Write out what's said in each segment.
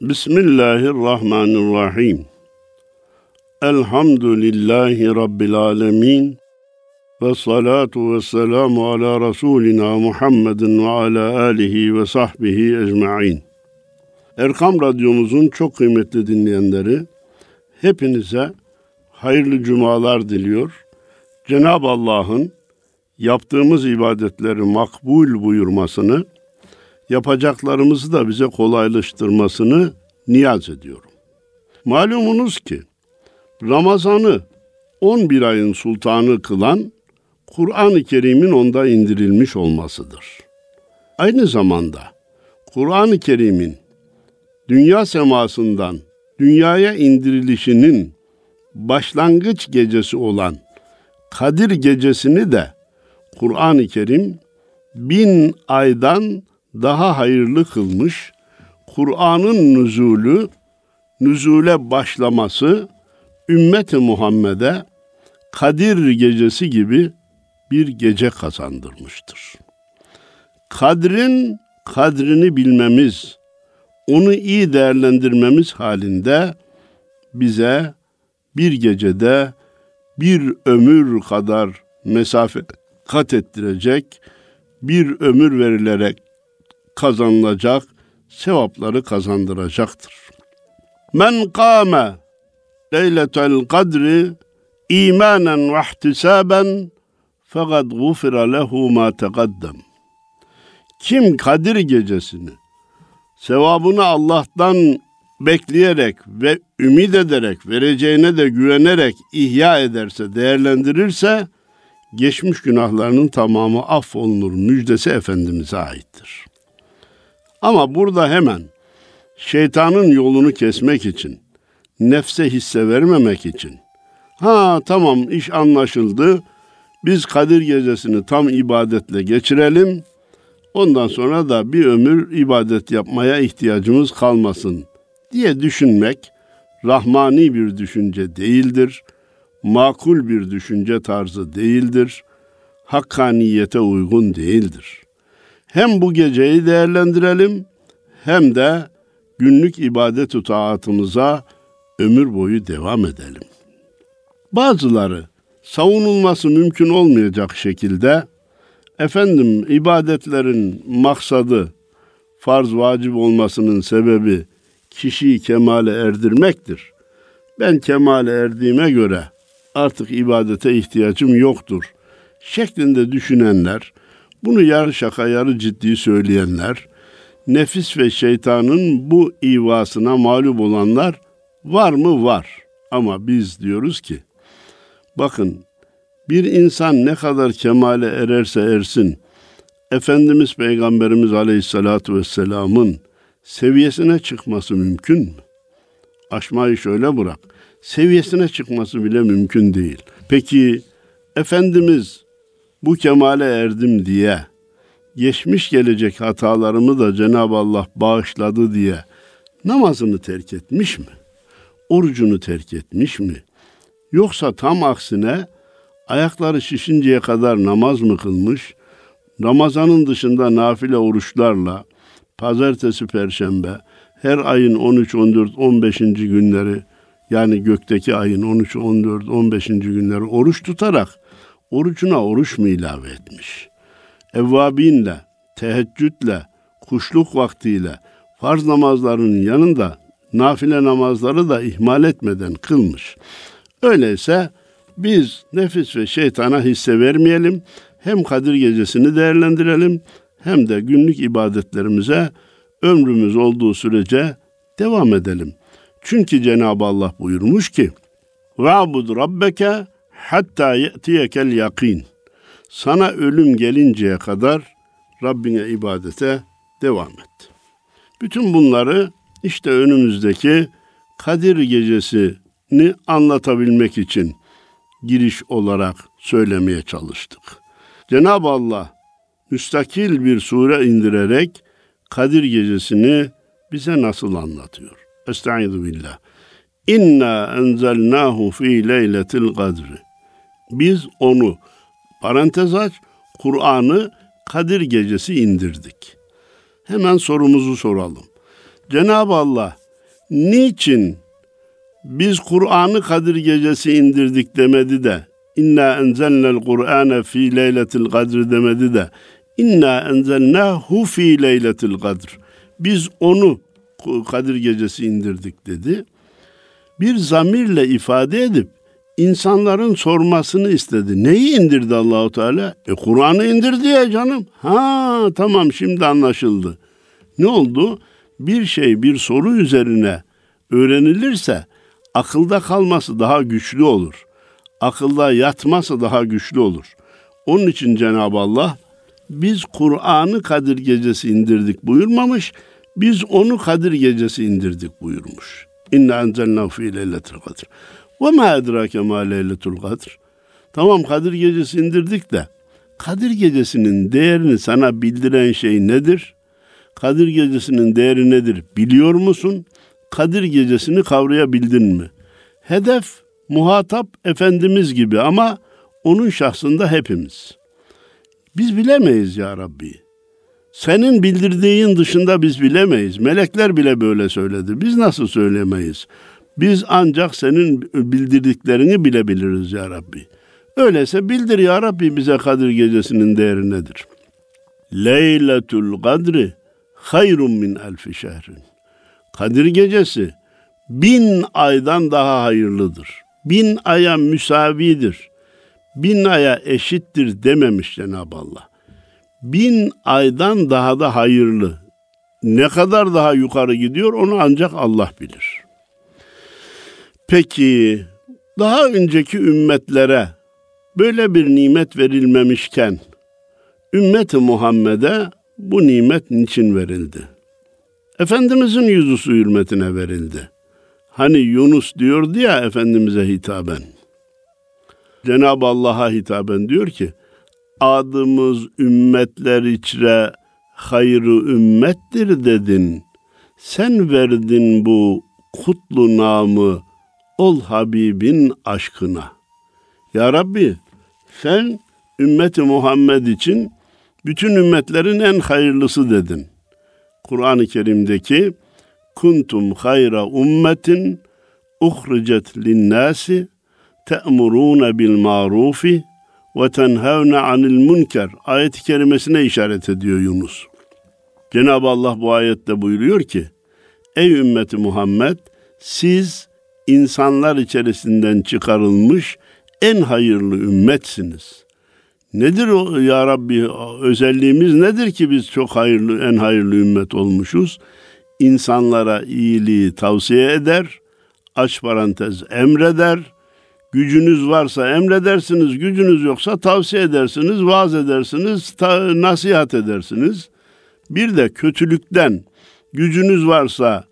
Bismillahirrahmanirrahim. Elhamdülillahi Rabbil alemin. Ve salatu ve selamu ala Resulina Muhammedin ve ala alihi ve sahbihi ecma'in. Erkam Radyomuzun çok kıymetli dinleyenleri, hepinize hayırlı cumalar diliyor. Cenab-ı Allah'ın yaptığımız ibadetleri makbul buyurmasını, yapacaklarımızı da bize kolaylaştırmasını niyaz ediyorum. Malumunuz ki Ramazan'ı 11 ayın sultanı kılan Kur'an-ı Kerim'in onda indirilmiş olmasıdır. Aynı zamanda Kur'an-ı Kerim'in dünya semasından dünyaya indirilişinin başlangıç gecesi olan Kadir gecesini de Kur'an-ı Kerim bin aydan daha hayırlı kılmış, Kur'an'ın nüzulü, nüzule başlaması ümmeti Muhammed'e Kadir gecesi gibi bir gece kazandırmıştır. Kadrin kadrini bilmemiz, onu iyi değerlendirmemiz halinde bize bir gecede bir ömür kadar mesafe kat ettirecek, bir ömür verilerek kazanılacak, sevapları kazandıracaktır. Men kâme leyletel kadri imanen ve ihtisaben fakat gufira lehu ma tegaddem. Kim Kadir gecesini sevabını Allah'tan bekleyerek ve ümit ederek, vereceğine de güvenerek ihya ederse, değerlendirirse geçmiş günahlarının tamamı affolunur müjdesi Efendimiz'e aittir. Ama burada hemen şeytanın yolunu kesmek için, nefse hisse vermemek için, ha tamam iş anlaşıldı, biz Kadir gecesini tam ibadetle geçirelim, ondan sonra da bir ömür ibadet yapmaya ihtiyacımız kalmasın diye düşünmek rahmani bir düşünce değildir, makul bir düşünce tarzı değildir, hakkaniyete uygun değildir. Hem bu geceyi değerlendirelim hem de günlük ibadet taatımıza ömür boyu devam edelim. Bazıları savunulması mümkün olmayacak şekilde efendim ibadetlerin maksadı farz vacip olmasının sebebi kişiyi kemale erdirmektir. Ben kemale erdiğime göre artık ibadete ihtiyacım yoktur şeklinde düşünenler, bunu yarı şaka yarı ciddi söyleyenler, nefis ve şeytanın bu ivasına mağlup olanlar var mı? Var. Ama biz diyoruz ki, bakın bir insan ne kadar kemale ererse ersin, Efendimiz Peygamberimiz Aleyhisselatü Vesselam'ın seviyesine çıkması mümkün mü? Aşmayı şöyle bırak. Seviyesine çıkması bile mümkün değil. Peki Efendimiz bu kemale erdim diye geçmiş gelecek hatalarımı da Cenab-ı Allah bağışladı diye namazını terk etmiş mi? Orucunu terk etmiş mi? Yoksa tam aksine ayakları şişinceye kadar namaz mı kılmış? Ramazanın dışında nafile oruçlarla pazartesi, perşembe, her ayın 13, 14, 15. günleri yani gökteki ayın 13, 14, 15. günleri oruç tutarak orucuna oruç mu ilave etmiş? Evvabinle, teheccüdle, kuşluk vaktiyle farz namazlarının yanında nafile namazları da ihmal etmeden kılmış. Öyleyse biz nefis ve şeytana hisse vermeyelim. Hem Kadir gecesini değerlendirelim hem de günlük ibadetlerimize ömrümüz olduğu sürece devam edelim. Çünkü Cenab-ı Allah buyurmuş ki: "Va'bud rabbeke hatta ye'tiyekel yakin. Sana ölüm gelinceye kadar Rabbine ibadete devam et. Bütün bunları işte önümüzdeki Kadir gecesini anlatabilmek için giriş olarak söylemeye çalıştık. Cenab-ı Allah müstakil bir sure indirerek Kadir gecesini bize nasıl anlatıyor? Estaizu billah. İnna enzelnahu fi leyletil kadri. Biz onu parantez aç Kur'an'ı Kadir gecesi indirdik. Hemen sorumuzu soralım. Cenab-ı Allah niçin biz Kur'an'ı Kadir gecesi indirdik demedi de İnna enzelnel Kur'ane fi leyletil kadr demedi de İnna enzelnahu fi leyletil kadr. Biz onu Kadir gecesi indirdik dedi. Bir zamirle ifade edip insanların sormasını istedi. Neyi indirdi Allahu Teala? E Kur'an'ı indirdi ya canım. Ha tamam şimdi anlaşıldı. Ne oldu? Bir şey bir soru üzerine öğrenilirse akılda kalması daha güçlü olur. Akılda yatması daha güçlü olur. Onun için Cenab-ı Allah biz Kur'an'ı Kadir Gecesi indirdik buyurmamış, biz onu Kadir Gecesi indirdik buyurmuş. İnna enzelnahu fi leyletil kadr. Ve ma edrake ma leyletul kadr. Tamam Kadir Gecesi indirdik de Kadir Gecesi'nin değerini sana bildiren şey nedir? Kadir Gecesi'nin değeri nedir biliyor musun? Kadir Gecesi'ni kavrayabildin mi? Hedef muhatap Efendimiz gibi ama onun şahsında hepimiz. Biz bilemeyiz ya Rabbi. Senin bildirdiğin dışında biz bilemeyiz. Melekler bile böyle söyledi. Biz nasıl söylemeyiz? Biz ancak senin bildirdiklerini bilebiliriz ya Rabbi. Öyleyse bildir ya Rabbi bize Kadir gecesinin değeri nedir? Leyletul kadri hayrun min elfi şehrin. Kadir gecesi bin aydan daha hayırlıdır. Bin aya müsavidir. Bin aya eşittir dememiş Cenab-ı Allah. Bin aydan daha da hayırlı. Ne kadar daha yukarı gidiyor onu ancak Allah bilir. Peki daha önceki ümmetlere böyle bir nimet verilmemişken ümmeti Muhammed'e bu nimet niçin verildi? Efendimizin yüzüsü hürmetine verildi. Hani Yunus diyordu ya Efendimiz'e hitaben. Cenab-ı Allah'a hitaben diyor ki, adımız ümmetler içre hayrı ümmettir dedin. Sen verdin bu kutlu namı ol Habibin aşkına. Ya Rabbi sen ümmeti Muhammed için bütün ümmetlerin en hayırlısı dedin. Kur'an-ı Kerim'deki kuntum hayra ummetin uhricet linnâsi te'murûne bil marufi ve tenhevne anil münker ayet-i kerimesine işaret ediyor Yunus. Cenab-ı Allah bu ayette buyuruyor ki Ey ümmeti Muhammed siz insanlar içerisinden çıkarılmış en hayırlı ümmetsiniz. Nedir o ya Rabbi özelliğimiz nedir ki biz çok hayırlı en hayırlı ümmet olmuşuz? İnsanlara iyiliği tavsiye eder, aç parantez emreder, gücünüz varsa emredersiniz, gücünüz yoksa tavsiye edersiniz, vaaz edersiniz, ta, nasihat edersiniz. Bir de kötülükten gücünüz varsa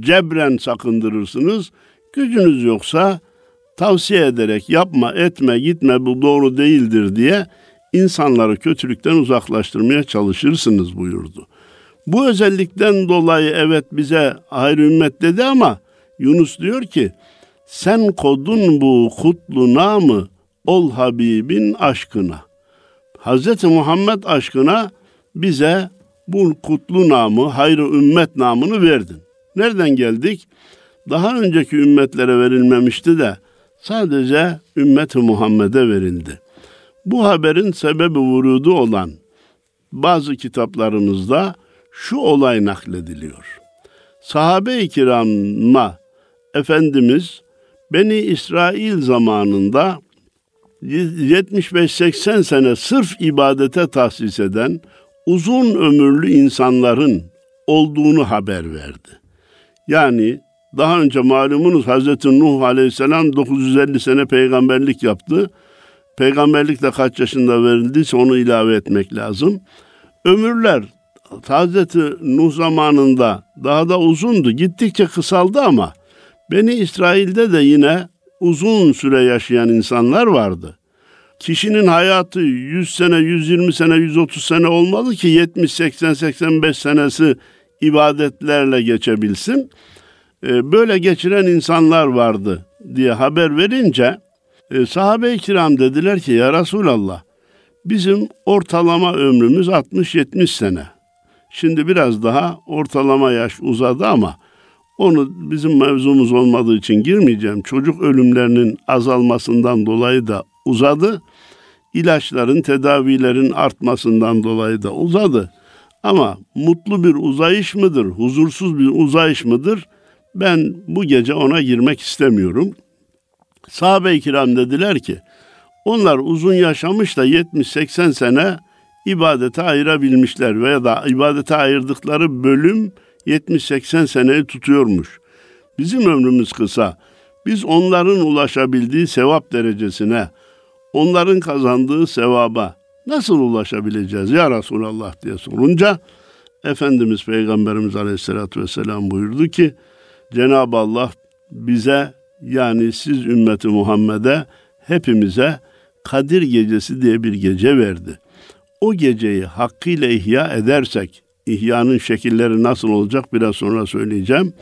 cebren sakındırırsınız, gücünüz yoksa tavsiye ederek yapma, etme, gitme bu doğru değildir diye insanları kötülükten uzaklaştırmaya çalışırsınız buyurdu. Bu özellikten dolayı evet bize hayır ümmet dedi ama Yunus diyor ki sen kodun bu kutlu namı ol Habibin aşkına. Hz. Muhammed aşkına bize bu kutlu namı, hayrı ümmet namını verdin. Nereden geldik? Daha önceki ümmetlere verilmemişti de sadece ümmet-i Muhammed'e verildi. Bu haberin sebebi vurudu olan bazı kitaplarımızda şu olay naklediliyor. Sahabe-i kirama Efendimiz Beni İsrail zamanında 75-80 sene sırf ibadete tahsis eden uzun ömürlü insanların olduğunu haber verdi. Yani daha önce malumunuz Hazreti Nuh Aleyhisselam 950 sene peygamberlik yaptı. Peygamberlik de kaç yaşında verildiyse onu ilave etmek lazım. Ömürler Hazreti Nuh zamanında daha da uzundu. Gittikçe kısaldı ama Beni İsrail'de de yine uzun süre yaşayan insanlar vardı. Kişinin hayatı 100 sene, 120 sene, 130 sene olmalı ki 70, 80, 85 senesi ibadetlerle geçebilsin. Ee, böyle geçiren insanlar vardı diye haber verince e, sahabe-i kiram dediler ki ya Resulallah bizim ortalama ömrümüz 60-70 sene. Şimdi biraz daha ortalama yaş uzadı ama Onu bizim mevzumuz olmadığı için girmeyeceğim. Çocuk ölümlerinin azalmasından dolayı da uzadı. İlaçların, tedavilerin artmasından dolayı da uzadı. Ama mutlu bir uzayış mıdır, huzursuz bir uzayış mıdır? Ben bu gece ona girmek istemiyorum. Sahabe-i kiram dediler ki, onlar uzun yaşamış da 70-80 sene ibadete ayırabilmişler veya da ibadete ayırdıkları bölüm 70-80 seneyi tutuyormuş. Bizim ömrümüz kısa. Biz onların ulaşabildiği sevap derecesine, onların kazandığı sevaba nasıl ulaşabileceğiz ya Resulallah diye sorunca Efendimiz Peygamberimiz Aleyhisselatü Vesselam buyurdu ki Cenab-ı Allah bize yani siz ümmeti Muhammed'e hepimize Kadir Gecesi diye bir gece verdi. O geceyi hakkıyla ihya edersek, ihyanın şekilleri nasıl olacak biraz sonra söyleyeceğim.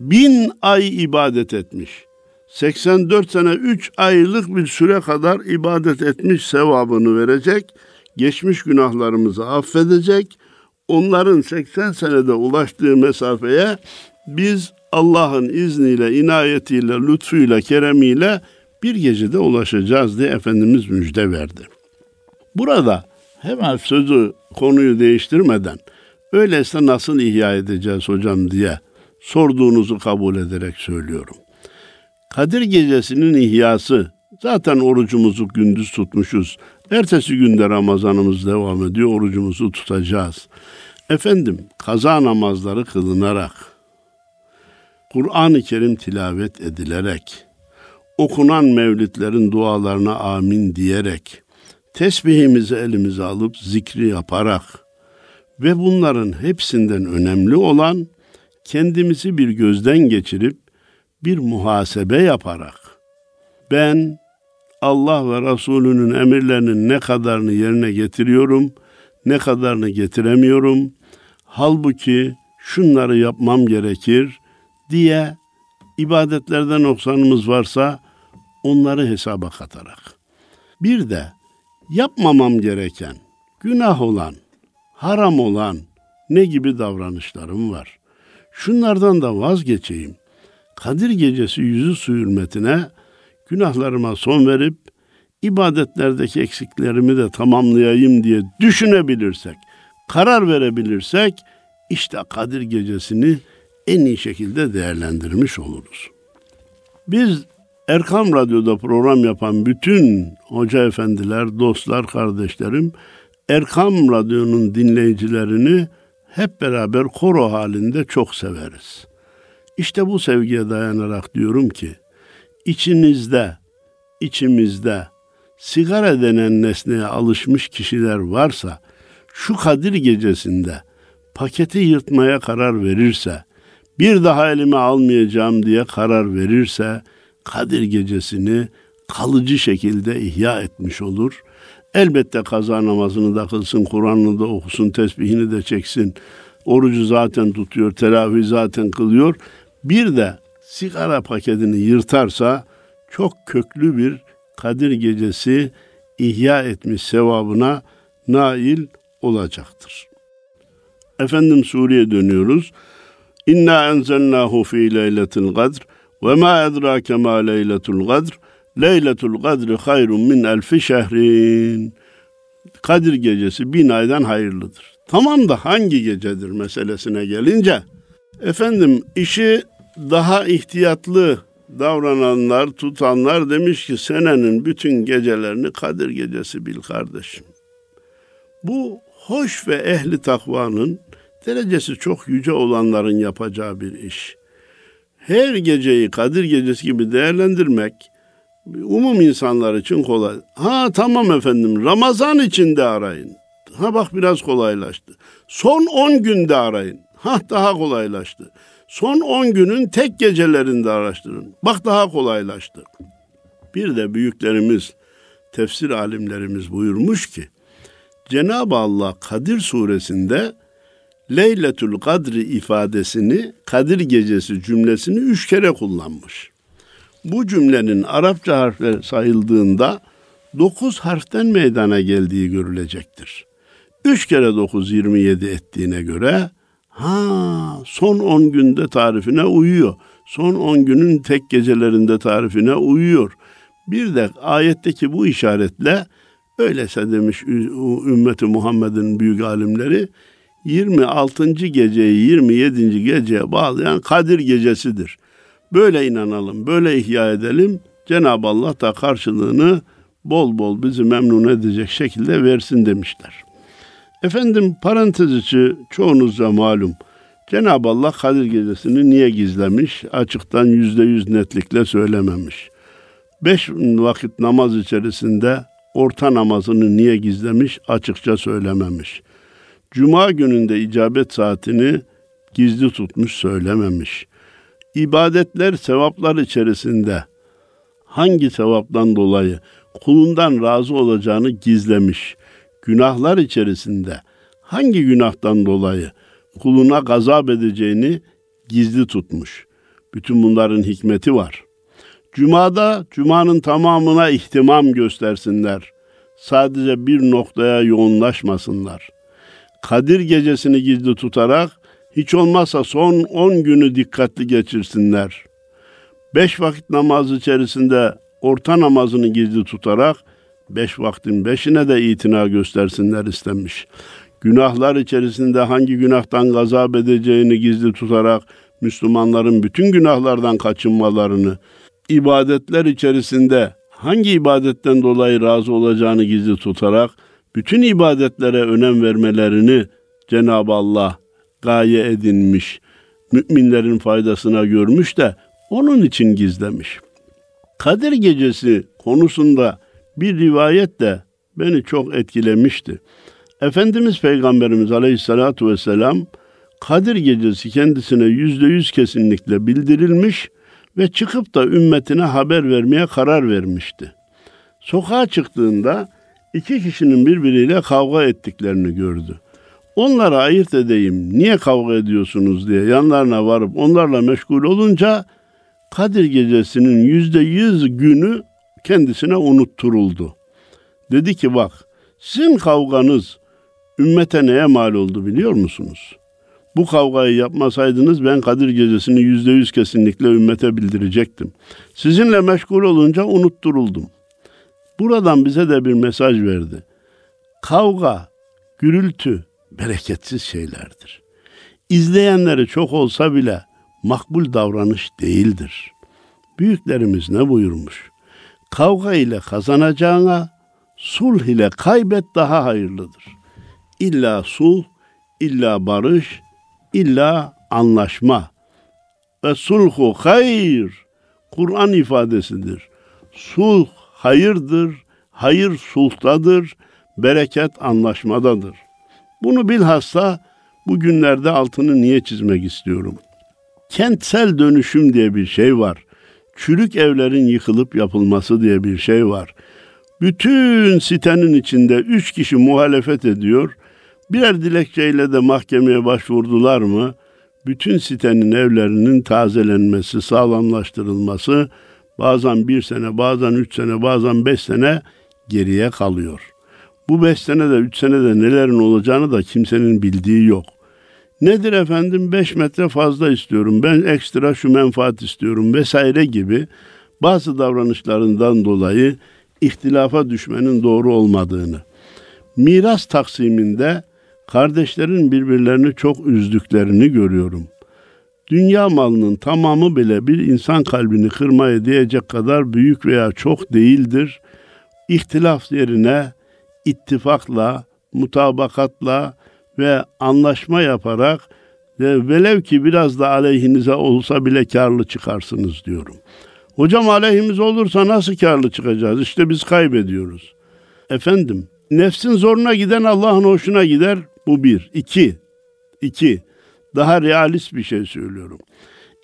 Bin ay ibadet etmiş. 84 sene 3 aylık bir süre kadar ibadet etmiş sevabını verecek. Geçmiş günahlarımızı affedecek. Onların 80 senede ulaştığı mesafeye biz Allah'ın izniyle, inayetiyle, lütfuyla, keremiyle bir gecede ulaşacağız diye Efendimiz müjde verdi. Burada hemen sözü konuyu değiştirmeden öyleyse nasıl ihya edeceğiz hocam diye sorduğunuzu kabul ederek söylüyorum. Kadir gecesinin ihyası zaten orucumuzu gündüz tutmuşuz. Ertesi günde Ramazanımız devam ediyor. Orucumuzu tutacağız. Efendim kaza namazları kılınarak, Kur'an-ı Kerim tilavet edilerek, okunan mevlitlerin dualarına amin diyerek, tesbihimizi elimize alıp zikri yaparak ve bunların hepsinden önemli olan kendimizi bir gözden geçirip bir muhasebe yaparak ben Allah ve Resulünün emirlerinin ne kadarını yerine getiriyorum, ne kadarını getiremiyorum. Halbuki şunları yapmam gerekir diye ibadetlerden noksanımız varsa onları hesaba katarak. Bir de yapmamam gereken, günah olan, haram olan ne gibi davranışlarım var. Şunlardan da vazgeçeyim. Kadir gecesi yüzü su hürmetine günahlarıma son verip ibadetlerdeki eksiklerimi de tamamlayayım diye düşünebilirsek, karar verebilirsek işte Kadir gecesini en iyi şekilde değerlendirmiş oluruz. Biz Erkam Radyo'da program yapan bütün hoca efendiler, dostlar, kardeşlerim Erkam Radyo'nun dinleyicilerini hep beraber koro halinde çok severiz. İşte bu sevgiye dayanarak diyorum ki içinizde, içimizde sigara denen nesneye alışmış kişiler varsa şu Kadir gecesinde paketi yırtmaya karar verirse, bir daha elime almayacağım diye karar verirse Kadir gecesini kalıcı şekilde ihya etmiş olur. Elbette kaza namazını da kılsın, Kur'an'ını da okusun, tesbihini de çeksin. Orucu zaten tutuyor, teravih zaten kılıyor. Bir de sigara paketini yırtarsa çok köklü bir Kadir gecesi ihya etmiş sevabına nail olacaktır. Efendim Suriye dönüyoruz. İnna enzelnahu fi leyletil kadr ve ma edrake ma leyletul kadr. Leyletul kadri hayrun min elfi şehrin. Kadir gecesi bin aydan hayırlıdır. Tamam da hangi gecedir meselesine gelince efendim işi daha ihtiyatlı davrananlar, tutanlar demiş ki senenin bütün gecelerini Kadir gecesi bil kardeşim. Bu hoş ve ehli takvanın derecesi çok yüce olanların yapacağı bir iş. Her geceyi Kadir gecesi gibi değerlendirmek umum insanlar için kolay. Ha tamam efendim Ramazan içinde arayın. Ha bak biraz kolaylaştı. Son 10 günde arayın. Ha daha kolaylaştı. Son 10 günün tek gecelerinde araştırın. Bak daha kolaylaştı. Bir de büyüklerimiz, tefsir alimlerimiz buyurmuş ki, Cenab-ı Allah Kadir suresinde Leyletül Kadri ifadesini, Kadir gecesi cümlesini üç kere kullanmış. Bu cümlenin Arapça harfler sayıldığında dokuz harften meydana geldiği görülecektir. Üç kere dokuz yirmi yedi ettiğine göre Ha, son 10 günde tarifine uyuyor. Son 10 günün tek gecelerinde tarifine uyuyor. Bir de ayetteki bu işaretle öylese demiş ümmeti Muhammed'in büyük alimleri 26. geceyi 27. geceye bağlayan Kadir gecesidir. Böyle inanalım, böyle ihya edelim. Cenab-ı Allah da karşılığını bol bol bizi memnun edecek şekilde versin demişler. Efendim parantez içi çoğunuzca malum. Cenab-ı Allah Kadir Gecesi'ni niye gizlemiş? Açıktan yüzde yüz netlikle söylememiş. Beş vakit namaz içerisinde orta namazını niye gizlemiş? Açıkça söylememiş. Cuma gününde icabet saatini gizli tutmuş söylememiş. İbadetler, sevaplar içerisinde hangi sevaptan dolayı kulundan razı olacağını gizlemiş. Günahlar içerisinde hangi günahtan dolayı kuluna gazap edeceğini gizli tutmuş. Bütün bunların hikmeti var. Cuma'da Cuma'nın tamamına ihtimam göstersinler. Sadece bir noktaya yoğunlaşmasınlar. Kadir gecesini gizli tutarak hiç olmazsa son 10 günü dikkatli geçirsinler. Beş vakit namaz içerisinde orta namazını gizli tutarak beş vaktin beşine de itina göstersinler istenmiş. Günahlar içerisinde hangi günahtan gazap edeceğini gizli tutarak Müslümanların bütün günahlardan kaçınmalarını, ibadetler içerisinde hangi ibadetten dolayı razı olacağını gizli tutarak bütün ibadetlere önem vermelerini Cenab-ı Allah gaye edinmiş, müminlerin faydasına görmüş de onun için gizlemiş. Kadir gecesi konusunda bir rivayet de beni çok etkilemişti. Efendimiz Peygamberimiz Aleyhisselatü Vesselam Kadir gecesi kendisine yüzde yüz kesinlikle bildirilmiş ve çıkıp da ümmetine haber vermeye karar vermişti. Sokağa çıktığında iki kişinin birbiriyle kavga ettiklerini gördü. Onlara ayırt edeyim, niye kavga ediyorsunuz diye yanlarına varıp onlarla meşgul olunca Kadir gecesinin yüzde yüz günü kendisine unutturuldu. Dedi ki bak sizin kavganız ümmete neye mal oldu biliyor musunuz? Bu kavgayı yapmasaydınız ben Kadir gecesini yüzde yüz kesinlikle ümmete bildirecektim. Sizinle meşgul olunca unutturuldum. Buradan bize de bir mesaj verdi. Kavga, gürültü bereketsiz şeylerdir. İzleyenleri çok olsa bile makbul davranış değildir. Büyüklerimiz ne buyurmuş? Kavga ile kazanacağına sulh ile kaybet daha hayırlıdır. İlla sulh, illa barış, illa anlaşma. Ve sulhu hayır. Kur'an ifadesidir. Sulh hayırdır, hayır sulhtadır, bereket anlaşmadadır. Bunu bilhassa bugünlerde altını niye çizmek istiyorum? Kentsel dönüşüm diye bir şey var. Çürük evlerin yıkılıp yapılması diye bir şey var. Bütün sitenin içinde üç kişi muhalefet ediyor. Birer dilekçeyle de mahkemeye başvurdular mı? Bütün sitenin evlerinin tazelenmesi, sağlamlaştırılması bazen bir sene, bazen üç sene, bazen beş sene geriye kalıyor. Bu beş senede, üç senede nelerin olacağını da kimsenin bildiği yok. Nedir efendim? Beş metre fazla istiyorum. Ben ekstra şu menfaat istiyorum vesaire gibi bazı davranışlarından dolayı ihtilafa düşmenin doğru olmadığını. Miras taksiminde kardeşlerin birbirlerini çok üzdüklerini görüyorum. Dünya malının tamamı bile bir insan kalbini kırmaya diyecek kadar büyük veya çok değildir. İhtilaf yerine ittifakla, mutabakatla ve anlaşma yaparak ve velev ki biraz da aleyhinize olsa bile karlı çıkarsınız diyorum. Hocam aleyhimiz olursa nasıl karlı çıkacağız? İşte biz kaybediyoruz. Efendim, nefsin zoruna giden Allah'ın hoşuna gider. Bu bir. İki, iki. Daha realist bir şey söylüyorum.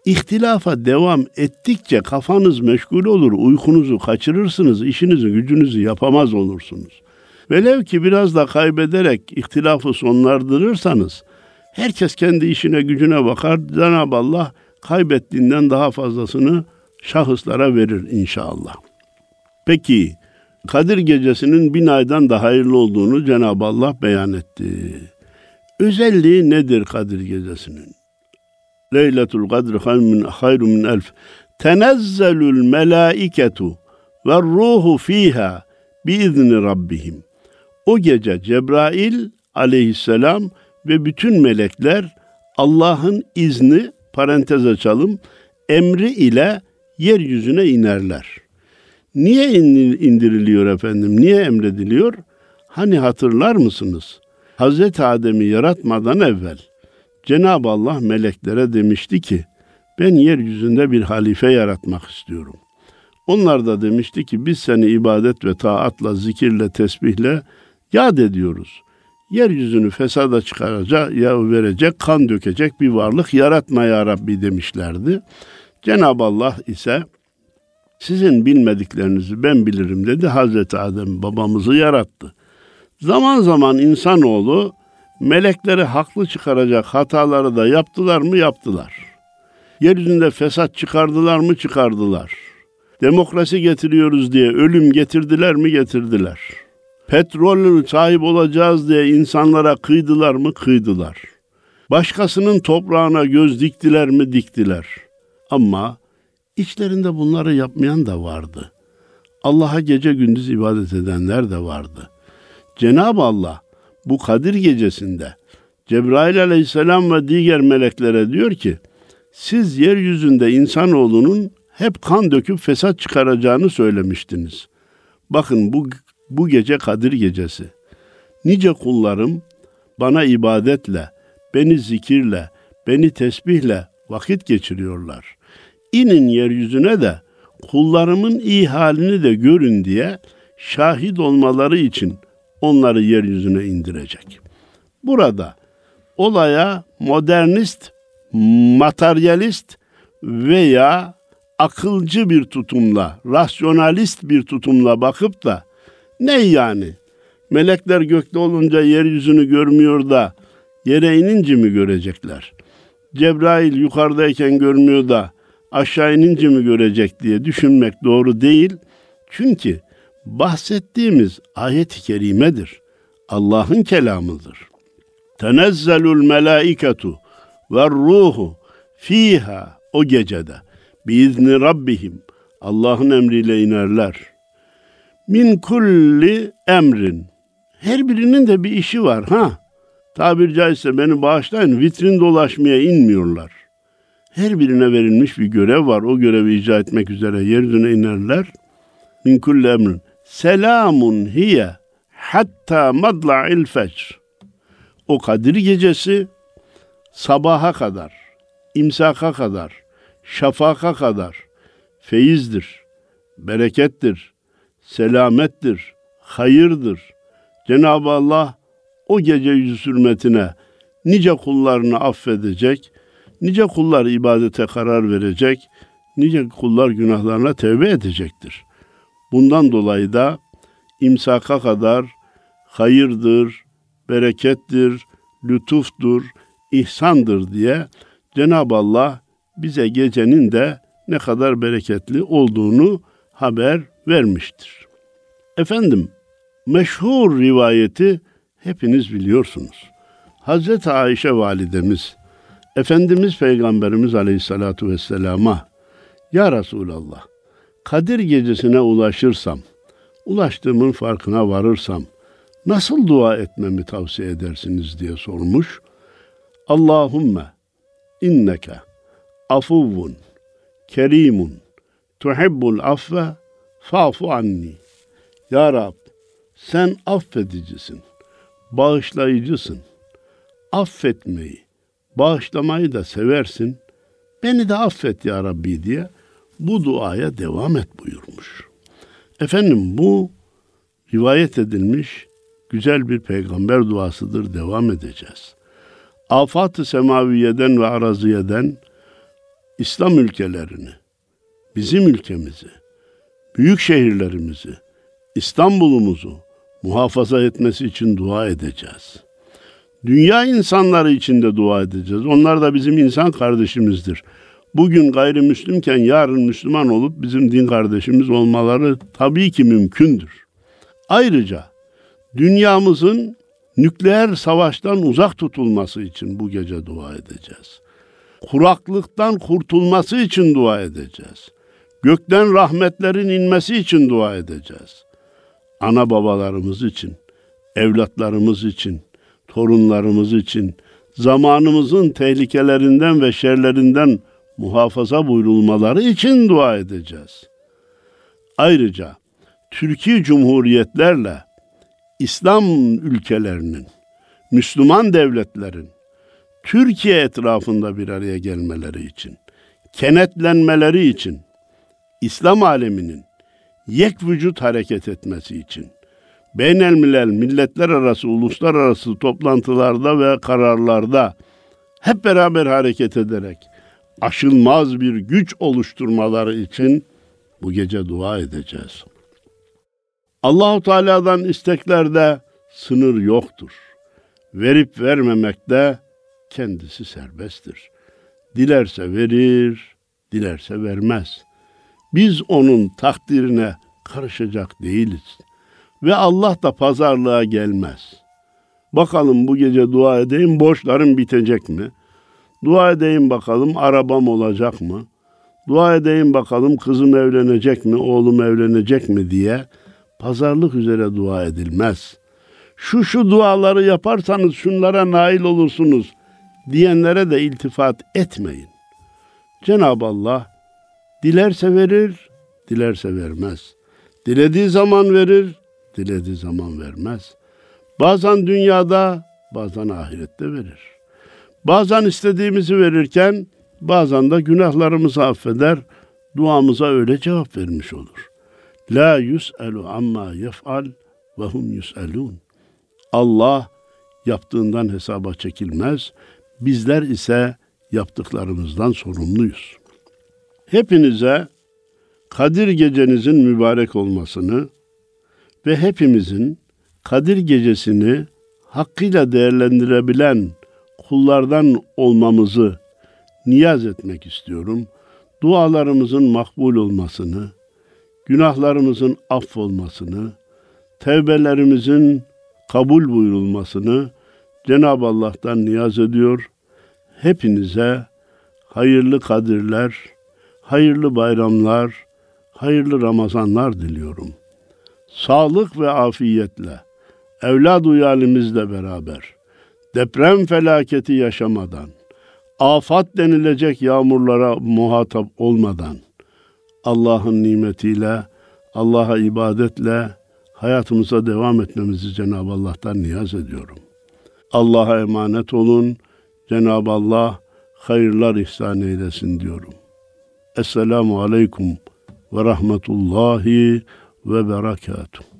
İhtilafa devam ettikçe kafanız meşgul olur, uykunuzu kaçırırsınız, işinizi, gücünüzü yapamaz olursunuz. Velev ki biraz da kaybederek ihtilafı sonlandırırsanız herkes kendi işine gücüne bakar. Cenab-ı Allah kaybettiğinden daha fazlasını şahıslara verir inşallah. Peki Kadir gecesinin bin aydan da hayırlı olduğunu Cenab-ı Allah beyan etti. Özelliği nedir Kadir Gecesi'nin? Leyletul Kadr hayrun min elf. Tenezzelul melaiketu ve ruhu fiha biizni rabbihim. O gece Cebrail aleyhisselam ve bütün melekler Allah'ın izni parantez açalım emri ile yeryüzüne inerler. Niye indiriliyor efendim? Niye emrediliyor? Hani hatırlar mısınız? Hazreti Adem'i yaratmadan evvel Cenab-ı Allah meleklere demişti ki ben yeryüzünde bir halife yaratmak istiyorum. Onlar da demişti ki biz seni ibadet ve taatla, zikirle, tesbihle yad ediyoruz. Yeryüzünü fesada çıkaracak, ya verecek, kan dökecek bir varlık yaratma ya Rabbi demişlerdi. Cenab-ı Allah ise sizin bilmediklerinizi ben bilirim dedi. Hazreti Adem babamızı yarattı. Zaman zaman insanoğlu melekleri haklı çıkaracak hataları da yaptılar mı yaptılar. Yeryüzünde fesat çıkardılar mı çıkardılar. Demokrasi getiriyoruz diye ölüm getirdiler mi getirdiler. Petrol sahip olacağız diye insanlara kıydılar mı kıydılar. Başkasının toprağına göz diktiler mi diktiler. Ama içlerinde bunları yapmayan da vardı. Allah'a gece gündüz ibadet edenler de vardı. Cenab-ı Allah bu Kadir gecesinde Cebrail aleyhisselam ve diğer meleklere diyor ki siz yeryüzünde insanoğlunun hep kan döküp fesat çıkaracağını söylemiştiniz. Bakın bu, bu gece Kadir gecesi. Nice kullarım bana ibadetle, beni zikirle, beni tesbihle vakit geçiriyorlar. İnin yeryüzüne de kullarımın iyi halini de görün diye şahit olmaları için onları yeryüzüne indirecek. Burada olaya modernist, materyalist veya akılcı bir tutumla, rasyonalist bir tutumla bakıp da ne yani? Melekler gökte olunca yeryüzünü görmüyor da yere inince mi görecekler? Cebrail yukarıdayken görmüyor da aşağı inince mi görecek diye düşünmek doğru değil. Çünkü bahsettiğimiz ayet-i kerimedir. Allah'ın kelamıdır. Tenezzelul melaiketu ve ruhu fiha o gecede biizni rabbihim Allah'ın emriyle inerler. Min kulli emrin her birinin de bir işi var ha. Tabir caizse beni bağışlayın vitrin dolaşmaya inmiyorlar. Her birine verilmiş bir görev var. O görevi icra etmek üzere yeryüzüne inerler. Min kulli emrin. Selamun hiye hatta madla'il fecr. O Kadir gecesi sabaha kadar, imsaka kadar, şafaka kadar feyizdir, berekettir, selamettir, hayırdır. Cenab-ı Allah o gece yüzü hürmetine nice kullarını affedecek, nice kullar ibadete karar verecek, nice kullar günahlarına tevbe edecektir. Bundan dolayı da imsaka kadar hayırdır, berekettir, lütuftur, ihsandır diye Cenab-ı Allah bize gecenin de ne kadar bereketli olduğunu haber vermiştir. Efendim, meşhur rivayeti hepiniz biliyorsunuz. Hazreti Ayşe validemiz, Efendimiz Peygamberimiz Aleyhisselatu Vesselam'a, Ya Resulallah, Kadir gecesine ulaşırsam, ulaştığımın farkına varırsam, nasıl dua etmemi tavsiye edersiniz diye sormuş. Allahümme inneke afuvun kerimun tuhibbul affe fa'fu anni. Ya Rab sen affedicisin, bağışlayıcısın. Affetmeyi, bağışlamayı da seversin. Beni de affet ya Rabbi diye bu duaya devam et buyurmuş. Efendim bu rivayet edilmiş güzel bir peygamber duasıdır. Devam edeceğiz. Afat-ı semaviyeden ve araziyeden İslam ülkelerini, bizim ülkemizi, büyük şehirlerimizi, İstanbul'umuzu muhafaza etmesi için dua edeceğiz. Dünya insanları için de dua edeceğiz. Onlar da bizim insan kardeşimizdir. Bugün gayrimüslimken yarın Müslüman olup bizim din kardeşimiz olmaları tabii ki mümkündür. Ayrıca dünyamızın nükleer savaştan uzak tutulması için bu gece dua edeceğiz. Kuraklıktan kurtulması için dua edeceğiz. Gökten rahmetlerin inmesi için dua edeceğiz. Ana babalarımız için, evlatlarımız için, torunlarımız için, zamanımızın tehlikelerinden ve şerlerinden muhafaza buyurulmaları için dua edeceğiz. Ayrıca Türkiye Cumhuriyetlerle İslam ülkelerinin, Müslüman devletlerin Türkiye etrafında bir araya gelmeleri için, kenetlenmeleri için, İslam aleminin yek vücut hareket etmesi için, beynelmilel milletler arası, uluslararası toplantılarda ve kararlarda hep beraber hareket ederek aşılmaz bir güç oluşturmaları için bu gece dua edeceğiz. Allahu Teala'dan isteklerde sınır yoktur. Verip vermemekte kendisi serbesttir. Dilerse verir, dilerse vermez. Biz onun takdirine karışacak değiliz. Ve Allah da pazarlığa gelmez. Bakalım bu gece dua edeyim borçlarım bitecek mi? Dua edeyim bakalım arabam olacak mı? Dua edeyim bakalım kızım evlenecek mi, oğlum evlenecek mi diye pazarlık üzere dua edilmez. Şu şu duaları yaparsanız şunlara nail olursunuz diyenlere de iltifat etmeyin. Cenab-ı Allah dilerse verir, dilerse vermez. Dilediği zaman verir, dilediği zaman vermez. Bazen dünyada, bazen ahirette verir. Bazen istediğimizi verirken, bazen de günahlarımızı affeder, duamıza öyle cevap vermiş olur. La yus'elu amma yef'al ve hum yus'elun. Allah yaptığından hesaba çekilmez. Bizler ise yaptıklarımızdan sorumluyuz. Hepinize Kadir gecenizin mübarek olmasını ve hepimizin Kadir gecesini hakkıyla değerlendirebilen kullardan olmamızı niyaz etmek istiyorum. Dualarımızın makbul olmasını, günahlarımızın affolmasını, tevbelerimizin kabul buyurulmasını Cenab-ı Allah'tan niyaz ediyor. Hepinize hayırlı kadirler, hayırlı bayramlar, hayırlı Ramazanlar diliyorum. Sağlık ve afiyetle, evlad uyalimizle beraber, deprem felaketi yaşamadan, afat denilecek yağmurlara muhatap olmadan, Allah'ın nimetiyle, Allah'a ibadetle hayatımıza devam etmemizi Cenab-ı Allah'tan niyaz ediyorum. Allah'a emanet olun. Cenab-ı Allah hayırlar ihsan eylesin diyorum. Esselamu Aleyküm ve Rahmetullahi ve Berekatuhu.